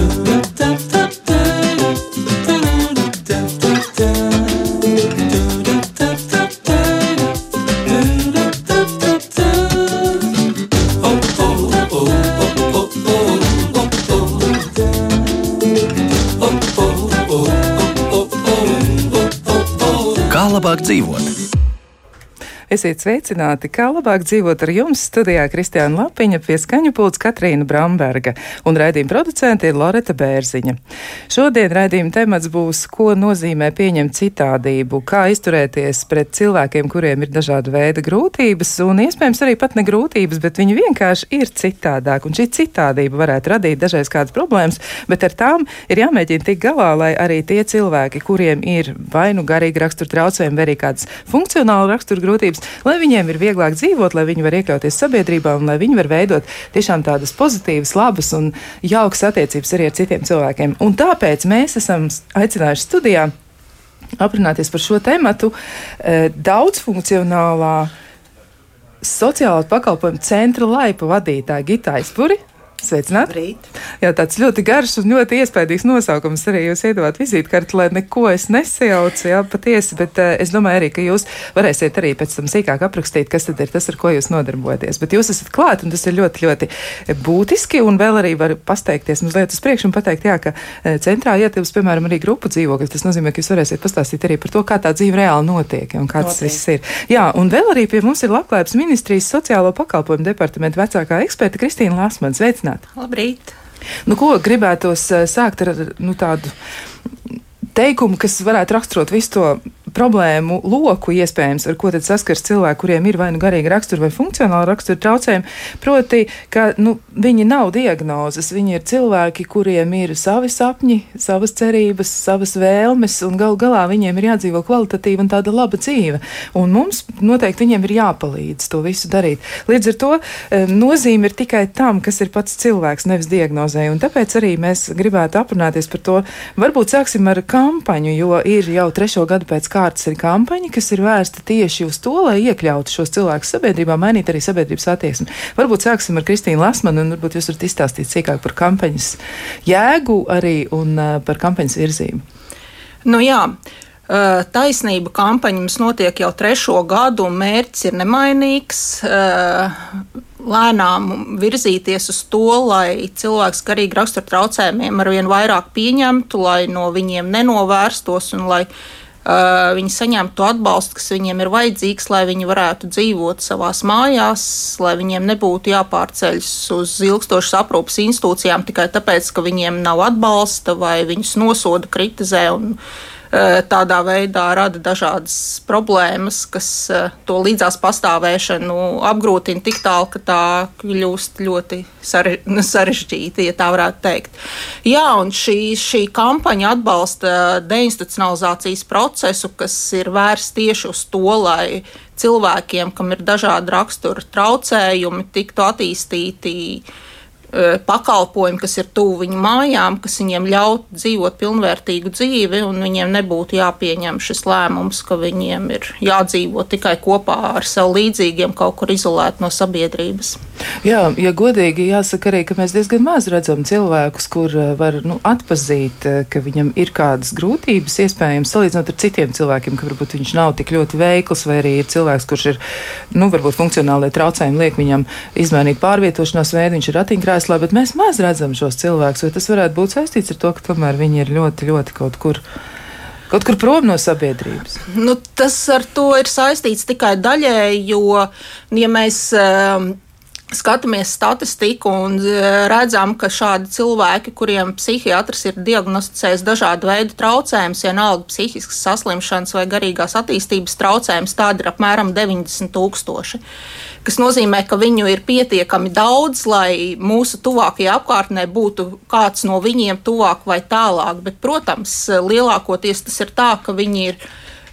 Kā Esiet sveicināti, kā labāk dzīvot ar jums. Studijā Kristiāna Lapiņa, pie skaņu pults Katrīna Bramberga un raidījuma producente ir Loreta Bērziņa. Šodien raidījuma temats būs, ko nozīmē pieņemt citādību, kā izturēties pret cilvēkiem, kuriem ir dažāda veida grūtības un iespējams arī pat ne grūtības, bet viņi vienkārši ir citādāk. Un šī citādība varētu radīt dažreiz kādas problēmas, bet ar tām ir jāmēģina tikt galā, lai arī tie cilvēki, kuriem ir vai nu garīgi rakstura traucējumi, vai arī kādas funkcionāla rakstura grūtības, lai viņiem ir vieglāk dzīvot, lai viņi var iekļauties sabiedrībā un lai viņi var veidot tiešām tādas pozitīvas, labas un jaukas attiecības arī ar citiem cilvēkiem. Un tāpēc mēs esam aicinājuši studijā aprunāties par šo tēmatu e, daudzfunkcionālā sociālā pakalpojuma centra laipa vadītāja Gita Aizpuri. Sveicināti! Jā, tāds ļoti garš un ļoti iespaidīgs nosaukums arī jūs iedavāt vizītkarti, lai neko es nesajaucu, jā, patiesi, bet uh, es domāju arī, ka jūs varēsiet arī pēc tam sīkāk aprakstīt, kas tad ir tas, ar ko jūs nodarbojaties. Bet jūs esat klāt, un tas ir ļoti, ļoti būtiski, un vēl arī var pasteikties mazliet uz priekšu un pateikt, jā, ka uh, centrā ietilps, piemēram, arī grupu dzīvokļi. Tas nozīmē, ka jūs varēsiet pastāstīt arī par to, kā tā dzīve reāli notiek un kā tas viss ir. Jā, un vēl arī pie mums ir Labklājības ministrijas sociālo pakalpojumu departamenta vecākā eksperta Kristīna Lasmans. Sveicināti! Sveicināti! Labrīt! Nu, ko gribētos eh, sākt ar nu, tādu teikumu, kas varētu raksturot visu to problēmu loku, iespējams, ar ko saskars cilvēki, kuriem ir vai nu garīga rakstura vai funkcionāla rakstura traucējumi. Proti, ka nu, viņi nav diagnozes, viņi ir cilvēki, kuriem ir savi sapņi, savas cerības, savas vēlmes, un gal galā viņiem ir jādzīvo kvalitatīva un tāda laba dzīve. Un mums noteikti viņiem ir jāpalīdz to visu darīt. Līdz ar to nozīme ir tikai tam, kas ir pats cilvēks, nevis diagnozē. Un tāpēc arī mēs gribētu aprunāties par to. Varbūt sāksim ar kampaņu, jo ir jau trešo gadu pēc kārtas kārtas ir kampaņa, kas ir vērsta tieši uz to, lai iekļautu šos cilvēkus sabiedrībā, mainīt arī sabiedrības attieksmi. Varbūt sāksim ar Kristīnu Lasmanu, un varbūt jūs varat izstāstīt sīkāk par kampaņas jēgu arī un uh, par kampaņas virzību. Nu, jā. Taisnība kampaņa mums notiek jau trešo gadu, un mērķis ir nemainīgs. Lēnām virzīties uz to, lai cilvēks garīgi rakstura traucējumiem ar vien vairāk pieņemtu, lai no viņiem nenovērstos un lai Uh, viņi saņemtu to atbalstu, kas viņiem ir vajadzīgs, lai viņi varētu dzīvot savās mājās, lai viņiem nebūtu jāpārceļas uz ilgstošas aprūpas institūcijām tikai tāpēc, ka viņiem nav atbalsta vai viņus nosoda, kritizē un tādā veidā rada dažādas problēmas, kas eh, to līdzās pastāvēšanu apgrūtina tik tālu, ka tā kļūst ļoti sarežģīta, ja tā varētu teikt. Jā, un šī, šī kampaņa atbalsta deinstitucionalizācijas procesu, kas ir vērsts tieši uz to, lai cilvēkiem, kam ir dažādi rakstura traucējumi, tiktu attīstīti pakalpojumi, kas ir tuvu viņu mājām, kas viņiem ļaut dzīvot pilnvērtīgu dzīvi, un viņiem nebūtu jāpieņem šis lēmums, ka viņiem ir jādzīvo tikai kopā ar sev līdzīgiem, kaut kur izolēti no sabiedrības. Jā, ja godīgi jāsaka arī, ka mēs diezgan maz redzam cilvēkus, kur var nu, atpazīt, ka viņam ir kādas grūtības, iespējams, salīdzinot ar citiem cilvēkiem, ka varbūt viņš nav tik ļoti veikls, vai arī ir cilvēks, kurš ir, nu, varbūt funkcionālai traucējumi liek viņam izmainīt pārvietošanās veidu, viņš ir ratiņkrājs krēslā, bet mēs maz redzam šos cilvēkus. Vai tas varētu būt saistīts ar to, ka tomēr viņi ir ļoti, ļoti kaut kur? Kaut kur prom no sabiedrības. Nu, tas ar to ir saistīts tikai daļēji, jo, ja mēs uh, skatāmies statistiku un e, redzam, ka šādi cilvēki, kuriem psihiatrs ir diagnosticējis dažādu veidu traucējumus, vienalga psihiskas saslimšanas vai garīgās attīstības traucējumus, tādi ir apmēram 90 tūkstoši. Tas nozīmē, ka viņu ir pietiekami daudz, lai mūsu tuvākajā apkārtnē būtu kāds no viņiem tuvāk vai tālāk. Bet, protams, lielākoties tas ir tā, ka viņi ir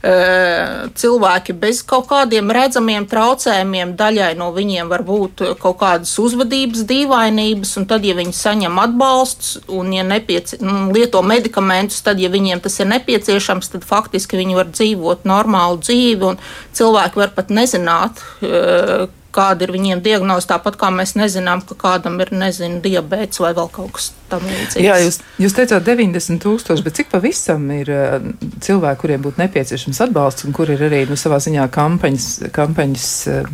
cilvēki bez kaut kādiem redzamiem traucējumiem. Daļai no viņiem var būt kaut kādas uzvedības dīvainības, un tad, ja viņi saņem atbalstu un ja nepieci, nu, lieto medikamentus, tad, ja viņiem tas ir nepieciešams, tad faktiski viņi var dzīvot normālu dzīvi, un cilvēki var pat nezināt, kāda ir viņiem diagnoze, tāpat kā mēs nezinām, ka kādam ir, nezinu, diabēts vai vēl kaut kas tam līdzīgs. Jā, jūs, jūs teicāt 90 tūkstoši, bet cik pavisam ir uh, cilvēki, kuriem būtu nepieciešams atbalsts un kur ir arī, nu, savā ziņā kampaņas, kampaņas uh,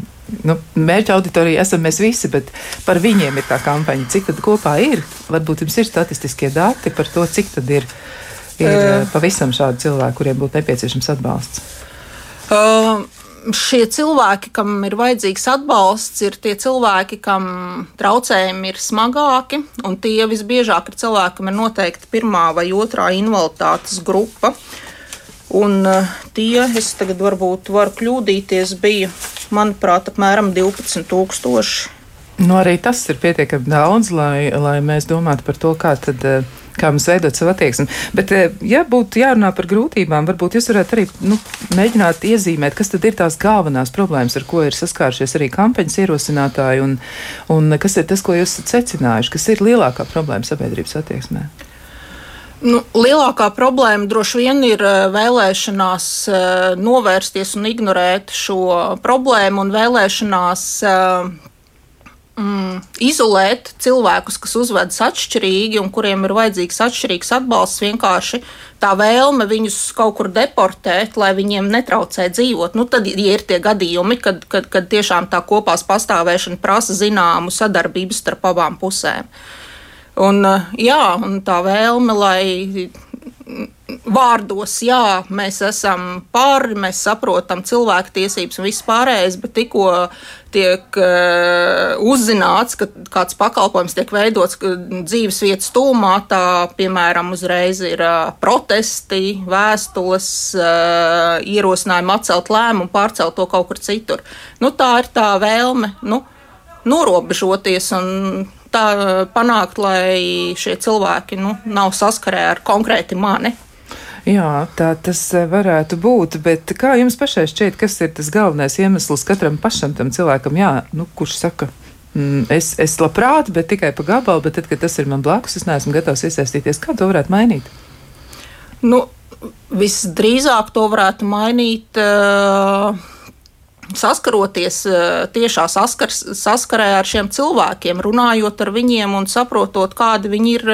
nu, mērķa auditorija esam mēs visi, bet par viņiem ir tā kampaņa. Cik tad kopā ir? Varbūt jums ir statistiskie dati par to, cik tad ir, ir uh, pavisam šādi cilvēki, kuriem būtu nepieciešams atbalsts. Uh, šie cilvēki, kam ir vajadzīgs atbalsts, ir tie cilvēki, kam traucējumi ir smagāki, un tie visbiežāk ir cilvēki, kam ir noteikti pirmā vai otrā invaliditātes grupa. Un uh, tie, es tagad varbūt varu kļūdīties, bija, manuprāt, apmēram 12,000. Nu, arī tas ir pietiekami daudz, lai, lai mēs domātu par to, kā tad. Uh, kā mums veidot savu attieksmi. Bet, eh, ja būtu jārunā par grūtībām, varbūt jūs varētu arī nu, mēģināt iezīmēt, kas tad ir tās galvenās problēmas, ar ko ir saskārušies arī kampaņas ierosinātāji, un, un kas ir tas, ko jūs esat secinājuši, kas ir lielākā problēma sabiedrības attieksmē. Nu, lielākā problēma droši vien ir eh, vēlēšanās eh, novērsties un ignorēt šo problēmu un vēlēšanās mm, izolēt cilvēkus, kas uzvedas atšķirīgi un kuriem ir vajadzīgs atšķirīgs atbalsts, vienkārši tā vēlme viņus kaut kur deportēt, lai viņiem netraucē dzīvot. Nu, tad ja ir tie gadījumi, kad, kad, kad tiešām tā kopās pastāvēšana prasa zināmu sadarbību starp abām pusēm. Un, jā, un tā vēlme, lai vārdos, jā, mēs esam pāri, mēs saprotam cilvēku tiesības un viss pārējais, bet tikko tiek uh, uzzināts, ka kāds pakalpojums tiek veidots dzīves vietas tūmā, tā piemēram uzreiz ir uh, protesti, vēstules, uh, ierosinājumi atcelt lēmumu, pārcelt to kaut kur citur. Nu, tā ir tā vēlme nu, norobežoties un tā panākt, lai šie cilvēki nu, nav saskarē ar konkrēti mani. Jā, tā tas eh, varētu būt, bet kā jums pašai šķiet, kas ir tas galvenais iemesls katram pašam tam cilvēkam, jā, nu, kurš saka, mm, es, es labprāt, bet tikai pa gabalu, bet tad, kad tas ir man blakus, es neesmu gatavs iesaistīties. Kā to varētu mainīt? Nu, visdrīzāk to varētu mainīt. Uh, saskaroties tiešā saskars, saskarē ar šiem cilvēkiem, runājot ar viņiem un saprotot, kādi viņi ir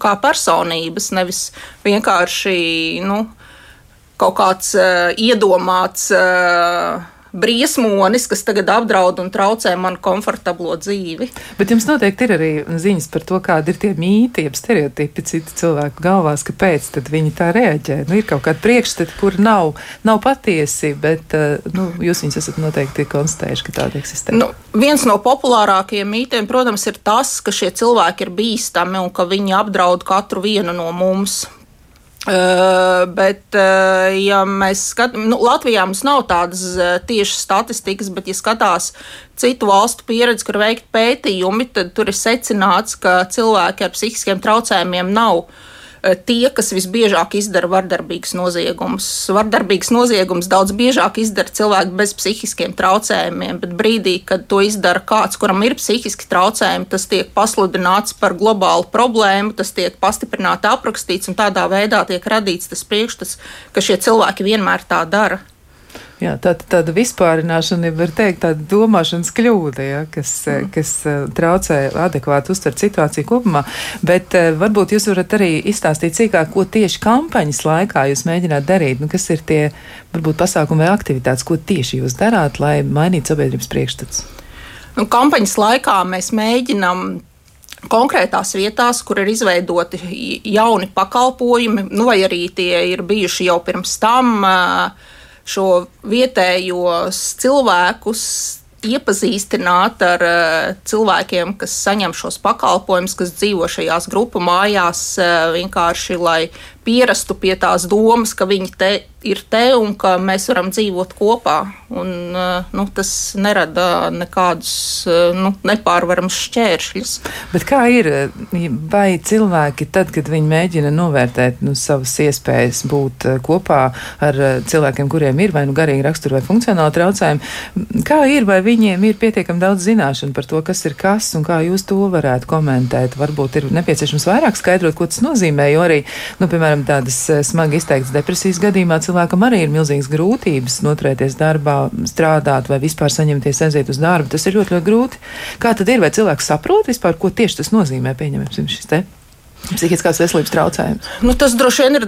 kā personības, nevis vienkārši nu, kaut kāds uh, iedomāts. Uh, briesmonis, kas tagad apdraud un traucē manu komfortablo dzīvi. Bet jums noteikti ir arī ziņas par to, kādi ir tie mīti, jeb stereotipi citu cilvēku galvās, kāpēc viņi tā reaģē. Nu, ir kaut kādi priekšstati, kur nav, nav patiesi, bet eh, nu, jūs viņus esat noteikti konstatējuši, ka tāda eksistē. Nu, viens no populārākajiem mītiem, protams, ir tas, ka šie cilvēki ir bīstami un ka viņi apdraud katru vienu no mums. Uh, bet, uh, ja mēs skatāmies, nu, Latvijā mums nav tādas uh, tiešas statistikas, bet, ja skatās citu valstu pieredzi, kur veikt pētījumi, tad tur ir secināts, ka cilvēki ar psihiskiem traucējumiem nav uh, tie, kas visbiežāk izdara vardarbīgus noziegumus. Vardarbīgs noziegums daudz biežāk izdara cilvēki bez psihiskiem traucējumiem, bet brīdī, kad to izdara kāds, kuram ir psihiski traucējumi, tas tiek pasludināts par globālu problēmu, tas tiek pastiprināti aprakstīts un tādā veidā tiek radīts tas priekšstats, ka šie cilvēki vienmēr tā dara. Jā, tā, tāda vispārināšana, var teikt, tāda domāšanas kļūda, ja, kas, mm. kas eh, traucē adekvāti uztvert situāciju kopumā. Bet uh, varbūt jūs varat arī izstāstīt sīkāk, ko tieši kampaņas laikā jūs mēģināt darīt. Nu, kas ir tie varbūt pasākumi vai aktivitātes, ko tieši jūs darāt, lai mainītu sabiedrības priekšstats? Nu, kampaņas laikā mēs mēģinām konkrētās vietās, kur ir izveidoti jauni pakalpojumi, nu, vai arī tie ir bijuši jau pirms tam. Uh, šo vietējos cilvēkus iepazīstināt ar uh, cilvēkiem, kas saņem šos pakalpojumus, kas dzīvo šajās grupu mājās, uh, vienkārši lai pierastu pie tās domas, ka viņi te ir te un ka mēs varam dzīvot kopā. Un, eh, nu, tas nerada nekādus eh, nu, nepārvaramus šķēršļus. Bet kā ir? Vai cilvēki, tad, kad viņi mēģina novērtēt nu, savas iespējas būt eh, kopā ar cilvēkiem, kuriem ir vai nu garīgi rakstura vai funkcionāli traucējumi, kā ir? Vai viņiem ir pietiekami daudz zināšanu par to, kas ir kas un kā jūs to varētu komentēt? Varbūt ir nepieciešams vairāk skaidrot, ko tas nozīmē, jo arī, nu, piemēram, piemēram, tādas smagi izteiktas depresijas gadījumā cilvēkam arī ir milzīgas grūtības noturēties darbā, strādāt vai vispār saņemties aiziet uz darbu. Tas ir ļoti, ļoti grūti. Kā tad ir? Vai cilvēks saprot vispār, ko tieši tas nozīmē, pieņemsim, šis te? Psihiskās veselības traucējums? Nu, tas droši vien ir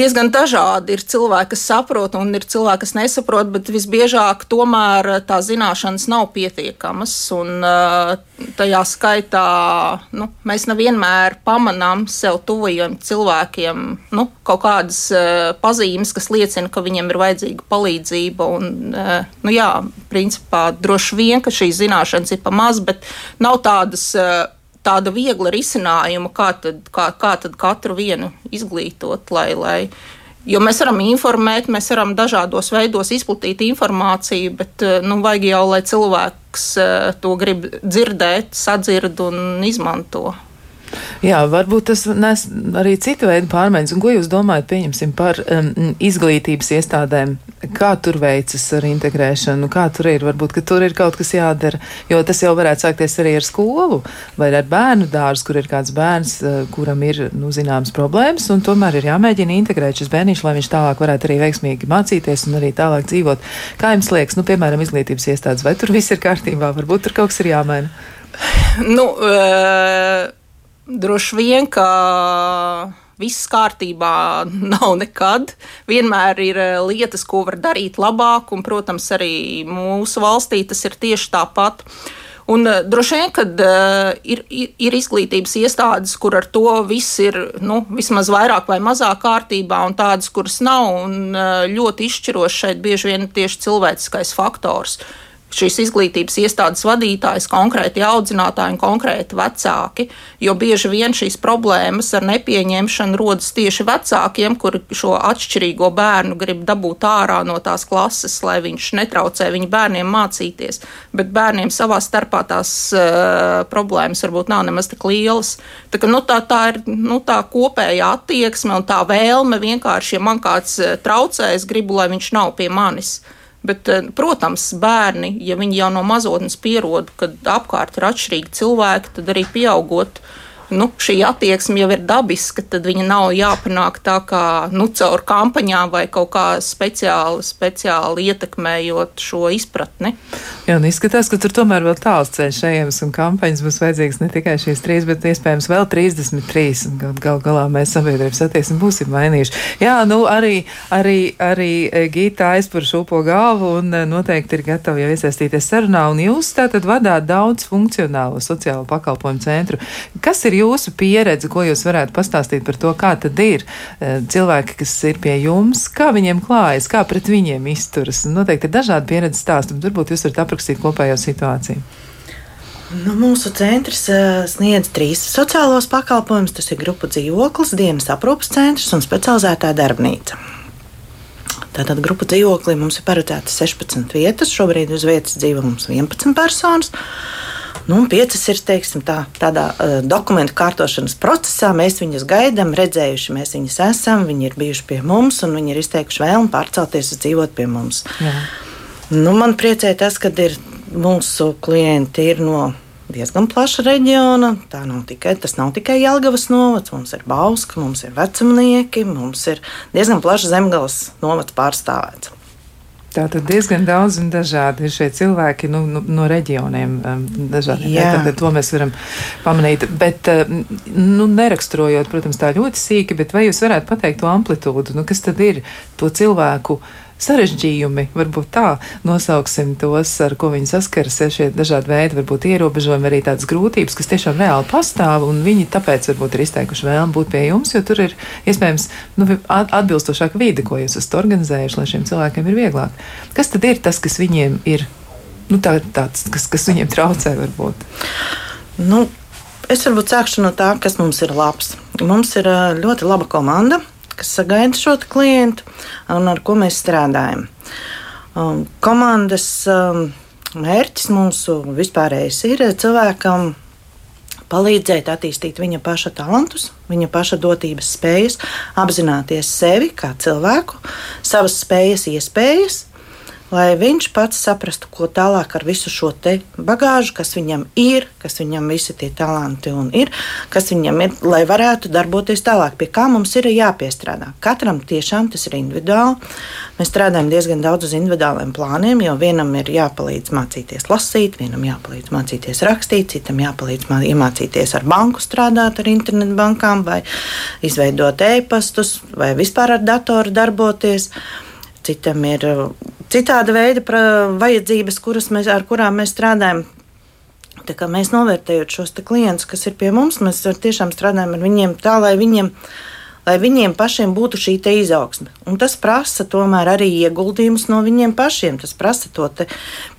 diezgan dažādi. Ir cilvēki, kas saprot, un ir cilvēki, kas nesaprot, bet visbiežāk tomēr tā zināšanas nav pietiekamas. Un, tajā skaitā nu, mēs nevienmēr pamanām sev tuvajiem cilvēkiem nu, kaut kādas pazīmes, kas liecina, ka viņiem ir vajadzīga palīdzība. Un, nu, jā, principā droši vien, ka šīs zināšanas ir pa maz, bet nav tādas tāda viegla risinājuma, kā tad, kā, kā tad katru vienu izglītot, lai, lai Jo mēs varam informēt, mēs varam dažādos veidos izplatīt informāciju, bet nu, vajag jau, lai cilvēks eh, to grib dzirdēt, sadzird un izmanto. Jā, varbūt tas nes arī citu veidu pārmaiņas. Un ko jūs domājat, pieņemsim, par um, izglītības iestādēm? Kā tur veicas ar integrēšanu? Kā tur ir? Varbūt, ka tur ir kaut kas jādara, jo tas jau varētu sākties arī ar skolu vai ar bērnu dārzu, kur ir kāds bērns, uh, kuram ir, nu, zināmas problēmas, un tomēr ir jāmēģina integrēt šis bērniņš, lai viņš tālāk varētu arī veiksmīgi mācīties un arī tālāk dzīvot. Kā jums liekas, nu, piemēram, izglītības iestādes, vai tur viss ir kārtībā? Varbūt tur kaut kas ir jāmaina? Nu, uh Droši vien, ka viss kārtībā nav nekad. Vienmēr ir eh, lietas, ko var darīt labāk, un, protams, arī mūsu valstī tas ir tieši tāpat. Un uh, droši vien, ka uh, ir, ir, izglītības iestādes, kur ar to viss ir nu, vismaz vairāk vai mazāk kārtībā, un tādas, kuras nav. Un, ļoti izšķirošs šeit bieži vien tieši cilvēciskais faktors. Uh, šīs izglītības iestādes vadītājs, konkrēti audzinātāji un konkrēti vecāki. Jo bieži vien šīs problēmas ar nepieņemšanu rodas tieši vecākiem, kuri šo atšķirīgo bērnu grib dabūt ārā no tās klases, lai viņš netraucē viņu bērniem mācīties. Bet bērniem savā starpā tās uh, problēmas varbūt nav nemaz tik lielas. Tā, ka, nu, tā, tā ir nu, tā kopējā attieksme un tā vēlme vienkārši, ja man kāds eh, traucē, es gribu, lai viņš nav pie manis. Bet, eh, protams, bērni, ja viņi jau no mazotnes pierod, ka apkārt ir atšķirīgi cilvēki, tad arī pieaugot, uh, nu, šī attieksme jau ir dabiska, tad viņa nav jāpanāk tā kā nu, caur kampaņām vai kaut kā speciāli, speciāli ietekmējot šo izpratni. Jā, un izskatās, ka tur tomēr vēl tāls ceļš ejams un kampaņas būs vajadzīgas ne tikai šīs trīs, bet iespējams vēl 33. Un gal, gal galā mēs sabiedrības attieksmi būsim mainījuši. Jā, nu arī, arī, arī Gīta aizpur šūpo galvu un eh, noteikti ir gatava jau iesaistīties sarunā. Un jūs tātad vadāt daudz funkcionālo sociālo pakalpojumu centru. Kas ir jūsu pieredze, ko jūs varētu pastāstīt par to, kā tad ir eh, cilvēki, kas ir pie jums, kā viņiem klājas, kā pret viņiem izturas? Noteikti ir dažādi pieredzes stāsti, bet varbūt jūs varat aprakstīt kopējo situāciju. Nu, mūsu centrs uh, sniedz trīs sociālos pakalpojumus. Tas ir grupu dzīvoklis, dienas aprūpas centrs un specializētā darbnīca. Tātad grupu dzīvoklī mums ir paredzētas 16 vietas. Šobrīd uz vietas dzīvo mums 11 personas. Nu, piecas ir teiksim, tā, tādā uh, dokumentu kārtošanas procesā. Mēs viņus gaidām, redzējuši, mēs viņus esam, viņi ir bijuši pie mums un viņi ir izteikuši vēlmi pārcelties uz dzīvot pie mums. Jā. Nu, man priecē tas, ka ir, mūsu klienti ir no diezgan plaša reģiona. Tā nav tikai, tas nav tikai Jālgavas novads, mums ir Bauska, mums ir vecumnieki, mums ir diezgan plaša zemgales novads pārstāvēts. Tātad diezgan daudz un dažādi ir šie cilvēki nu, nu, no reģioniem. Um, dažādi. Tātad to mēs varam pamanīt. Bet, um, nu, neraksturojot, protams, tā ļoti sīki, bet vai jūs varētu pateikt to amplitūdu? Nu, kas tad ir to cilvēku? Sarežģījumi, varbūt tā nosauksim tos, ar ko viņi saskaras, šie dažādi veidi, varbūt ierobežojumi, arī tādas grūtības, kas tiešām reāli pastāv, un viņi tāpēc varbūt ir izteikuši vēlmu būt pie jums, jo tur ir iespējams nu, atbilstošāka vide, ko jūs esat organizējuši, lai šiem cilvēkiem ir vieglāk. Kas tad ir tas, kas viņiem ir, nu, tā, tāds, kas, kas viņiem traucē varbūt? Nu. Es varbūt sākšu no tā, kas mums ir labs. Mums ir ļoti laba komanda, kas sagaida šo klientu un ar ko mēs strādājam. Um, komandas um, mērķis mūsu vispārējais ir cilvēkam palīdzēt attīstīt viņa paša talantus, viņa paša dotības spējas, apzināties sevi kā cilvēku, savas spējas, iespējas, lai viņš pats saprastu, ko tālāk ar visu šo bagāžu, kas viņam ir, kas viņam visi tie talanti un ir, kas viņam ir, lai varētu darboties tālāk, pie kā mums ir jāpiestrādā. Katram tiešām tas ir individuāli. Mēs strādājam diezgan daudz uz individuāliem plāniem, jo vienam ir jāpalīdz mācīties lasīt, vienam jāpalīdz mācīties rakstīt, citam jāpalīdz iemācīties ar banku strādāt, ar internetbankām, vai izveidot e-pastus, vai vispār ar datoru darboties. Citam ir citāda veida vajadzības, kuras mēs, ar kurām mēs strādājam. Tā kā mēs novērtējot šos klientus, kas ir pie mums, mēs tiešām strādājam ar viņiem tā, lai viņiem ir lai viņiem pašiem būtu šī izaugsme. Un tas prasa tomēr arī ieguldījumus no viņiem pašiem. Tas prasa to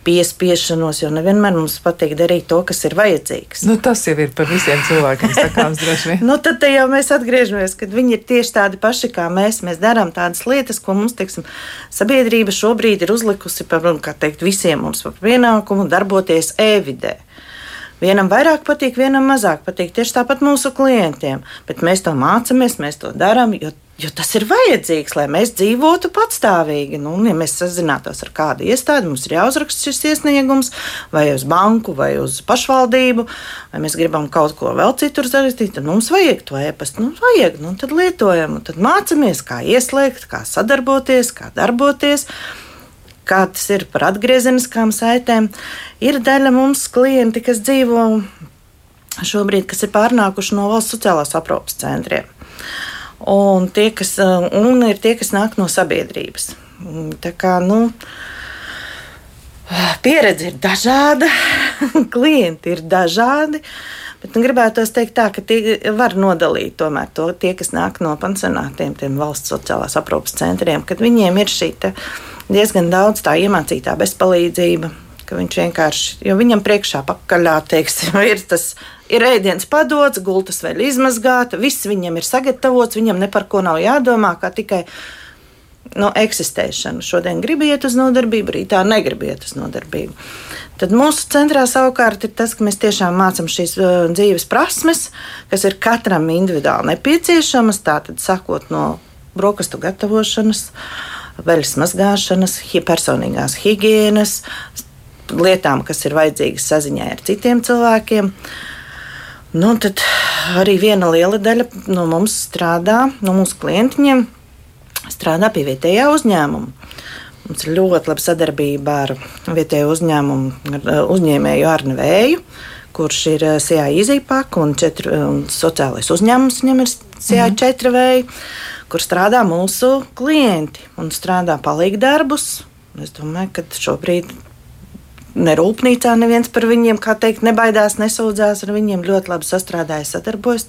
piespiešanos, jo nevienmēr mums patīk darīt to, kas ir vajadzīgs. Nu, tas jau ir par visiem cilvēkiem sakāms droši vien. nu, tad jau mēs atgriežamies, kad viņi ir tieši tādi paši kā mēs. Mēs darām tādas lietas, ko mums, teiksim, sabiedrība šobrīd ir uzlikusi par, kā teikt, visiem mums par pienākumu darboties e-vidē. Vienam vairāk patīk, vienam mazāk patīk. Tieši tāpat mūsu klientiem. Bet mēs to mācāmies, mēs to darām, jo, jo tas ir vajadzīgs, lai mēs dzīvotu patstāvīgi. Nu, ja mēs sazinātos ar kādu iestādi, mums ir jāuzraksta šis iesniegums vai uz banku, vai uz pašvaldību, vai mēs gribam kaut ko vēl citur darīt, tad mums vajag to e-pastu. Nu, vajag, nu, tad lietojam, tad mācāmies, kā ieslēgt, kā sadarboties, kā darboties kā tas ir par atgriezeniskām saitēm. Ir daļa mums klienti, kas dzīvo šobrīd, kas ir pārnākuši no valsts sociālās aprūpas centriem. Un, tie, kas, un ir tie, kas nāk no sabiedrības. Tā kā, nu, pieredze ir dažāda, klienti ir dažādi. Bet nu, gribētu teikt, tā, ka tie var nodalīt tomēr to, tie, kas nāk no pansionātiem, tiem valsts sociālās aprūpas centriem, kad viņiem ir šī diezgan daudz tā iemācītā bezpalīdzība. Viņš vienkārši, jo viņam priekšā pakaļā, teiksim, ir tas ir ēdiens padots, gultas vēl izmazgāta, viss viņam ir sagatavots, viņam ne par ko nav jādomā, kā tikai no eksistēšanu. Šodien gribiet uz nodarbību, rītā negribiet uz nodarbību. Tad mūsu centrā savukārt ir tas, ka mēs tiešām mācām šīs uh, dzīves prasmes, kas ir katram individuāli nepieciešamas. Tātad, sakot no brokastu gatavošanas, veļas mazgāšanas, personīgās higiēnas, lietām, kas ir vajadzīgas saziņai ar citiem cilvēkiem. Nu, tad arī viena liela daļa no mums strādā, no mūsu klientiem strādā pie vietējā uzņēmuma. Mums ir ļoti laba sadarbība ar vietēju uzņēmumu, ar uzņēmēju Arnu Vēju, kurš ir CIA izīpāk un, četru, un sociālais uzņēmums viņam ir CIA mhm. 4 vēju kur strādā mūsu klienti un strādā palīgdarbus. Es domāju, ka šobrīd ne rūpnīcā neviens par viņiem, kā teikt, nebaidās, nesūdzās ar viņiem. Ļoti labi sastrādājas, sadarbojas.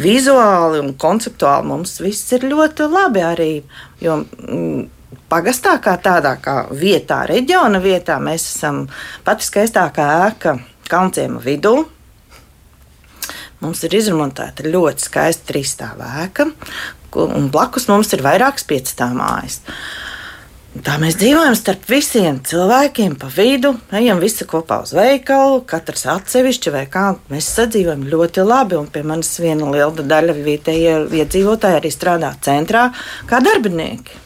Vizuāli un konceptuāli mums viss ir ļoti labi arī. Jo, mm, Pagastā kā tādā kā vietā, reģiona vietā, mēs esam pati skaistākā ēka Kalnciema vidū, Mums ir izremontēta ļoti skaista trīsstāvā ēka, un blakus mums ir vairākas piecstāvā mājas. Tā mēs dzīvojam starp visiem cilvēkiem, pa vidu, ejam visi kopā uz veikalu, katrs atsevišķi vai kā. Mēs sadzīvojam ļoti labi, un pie manis viena liela daļa vietējie iedzīvotāji arī strādā centrā kā darbinieki.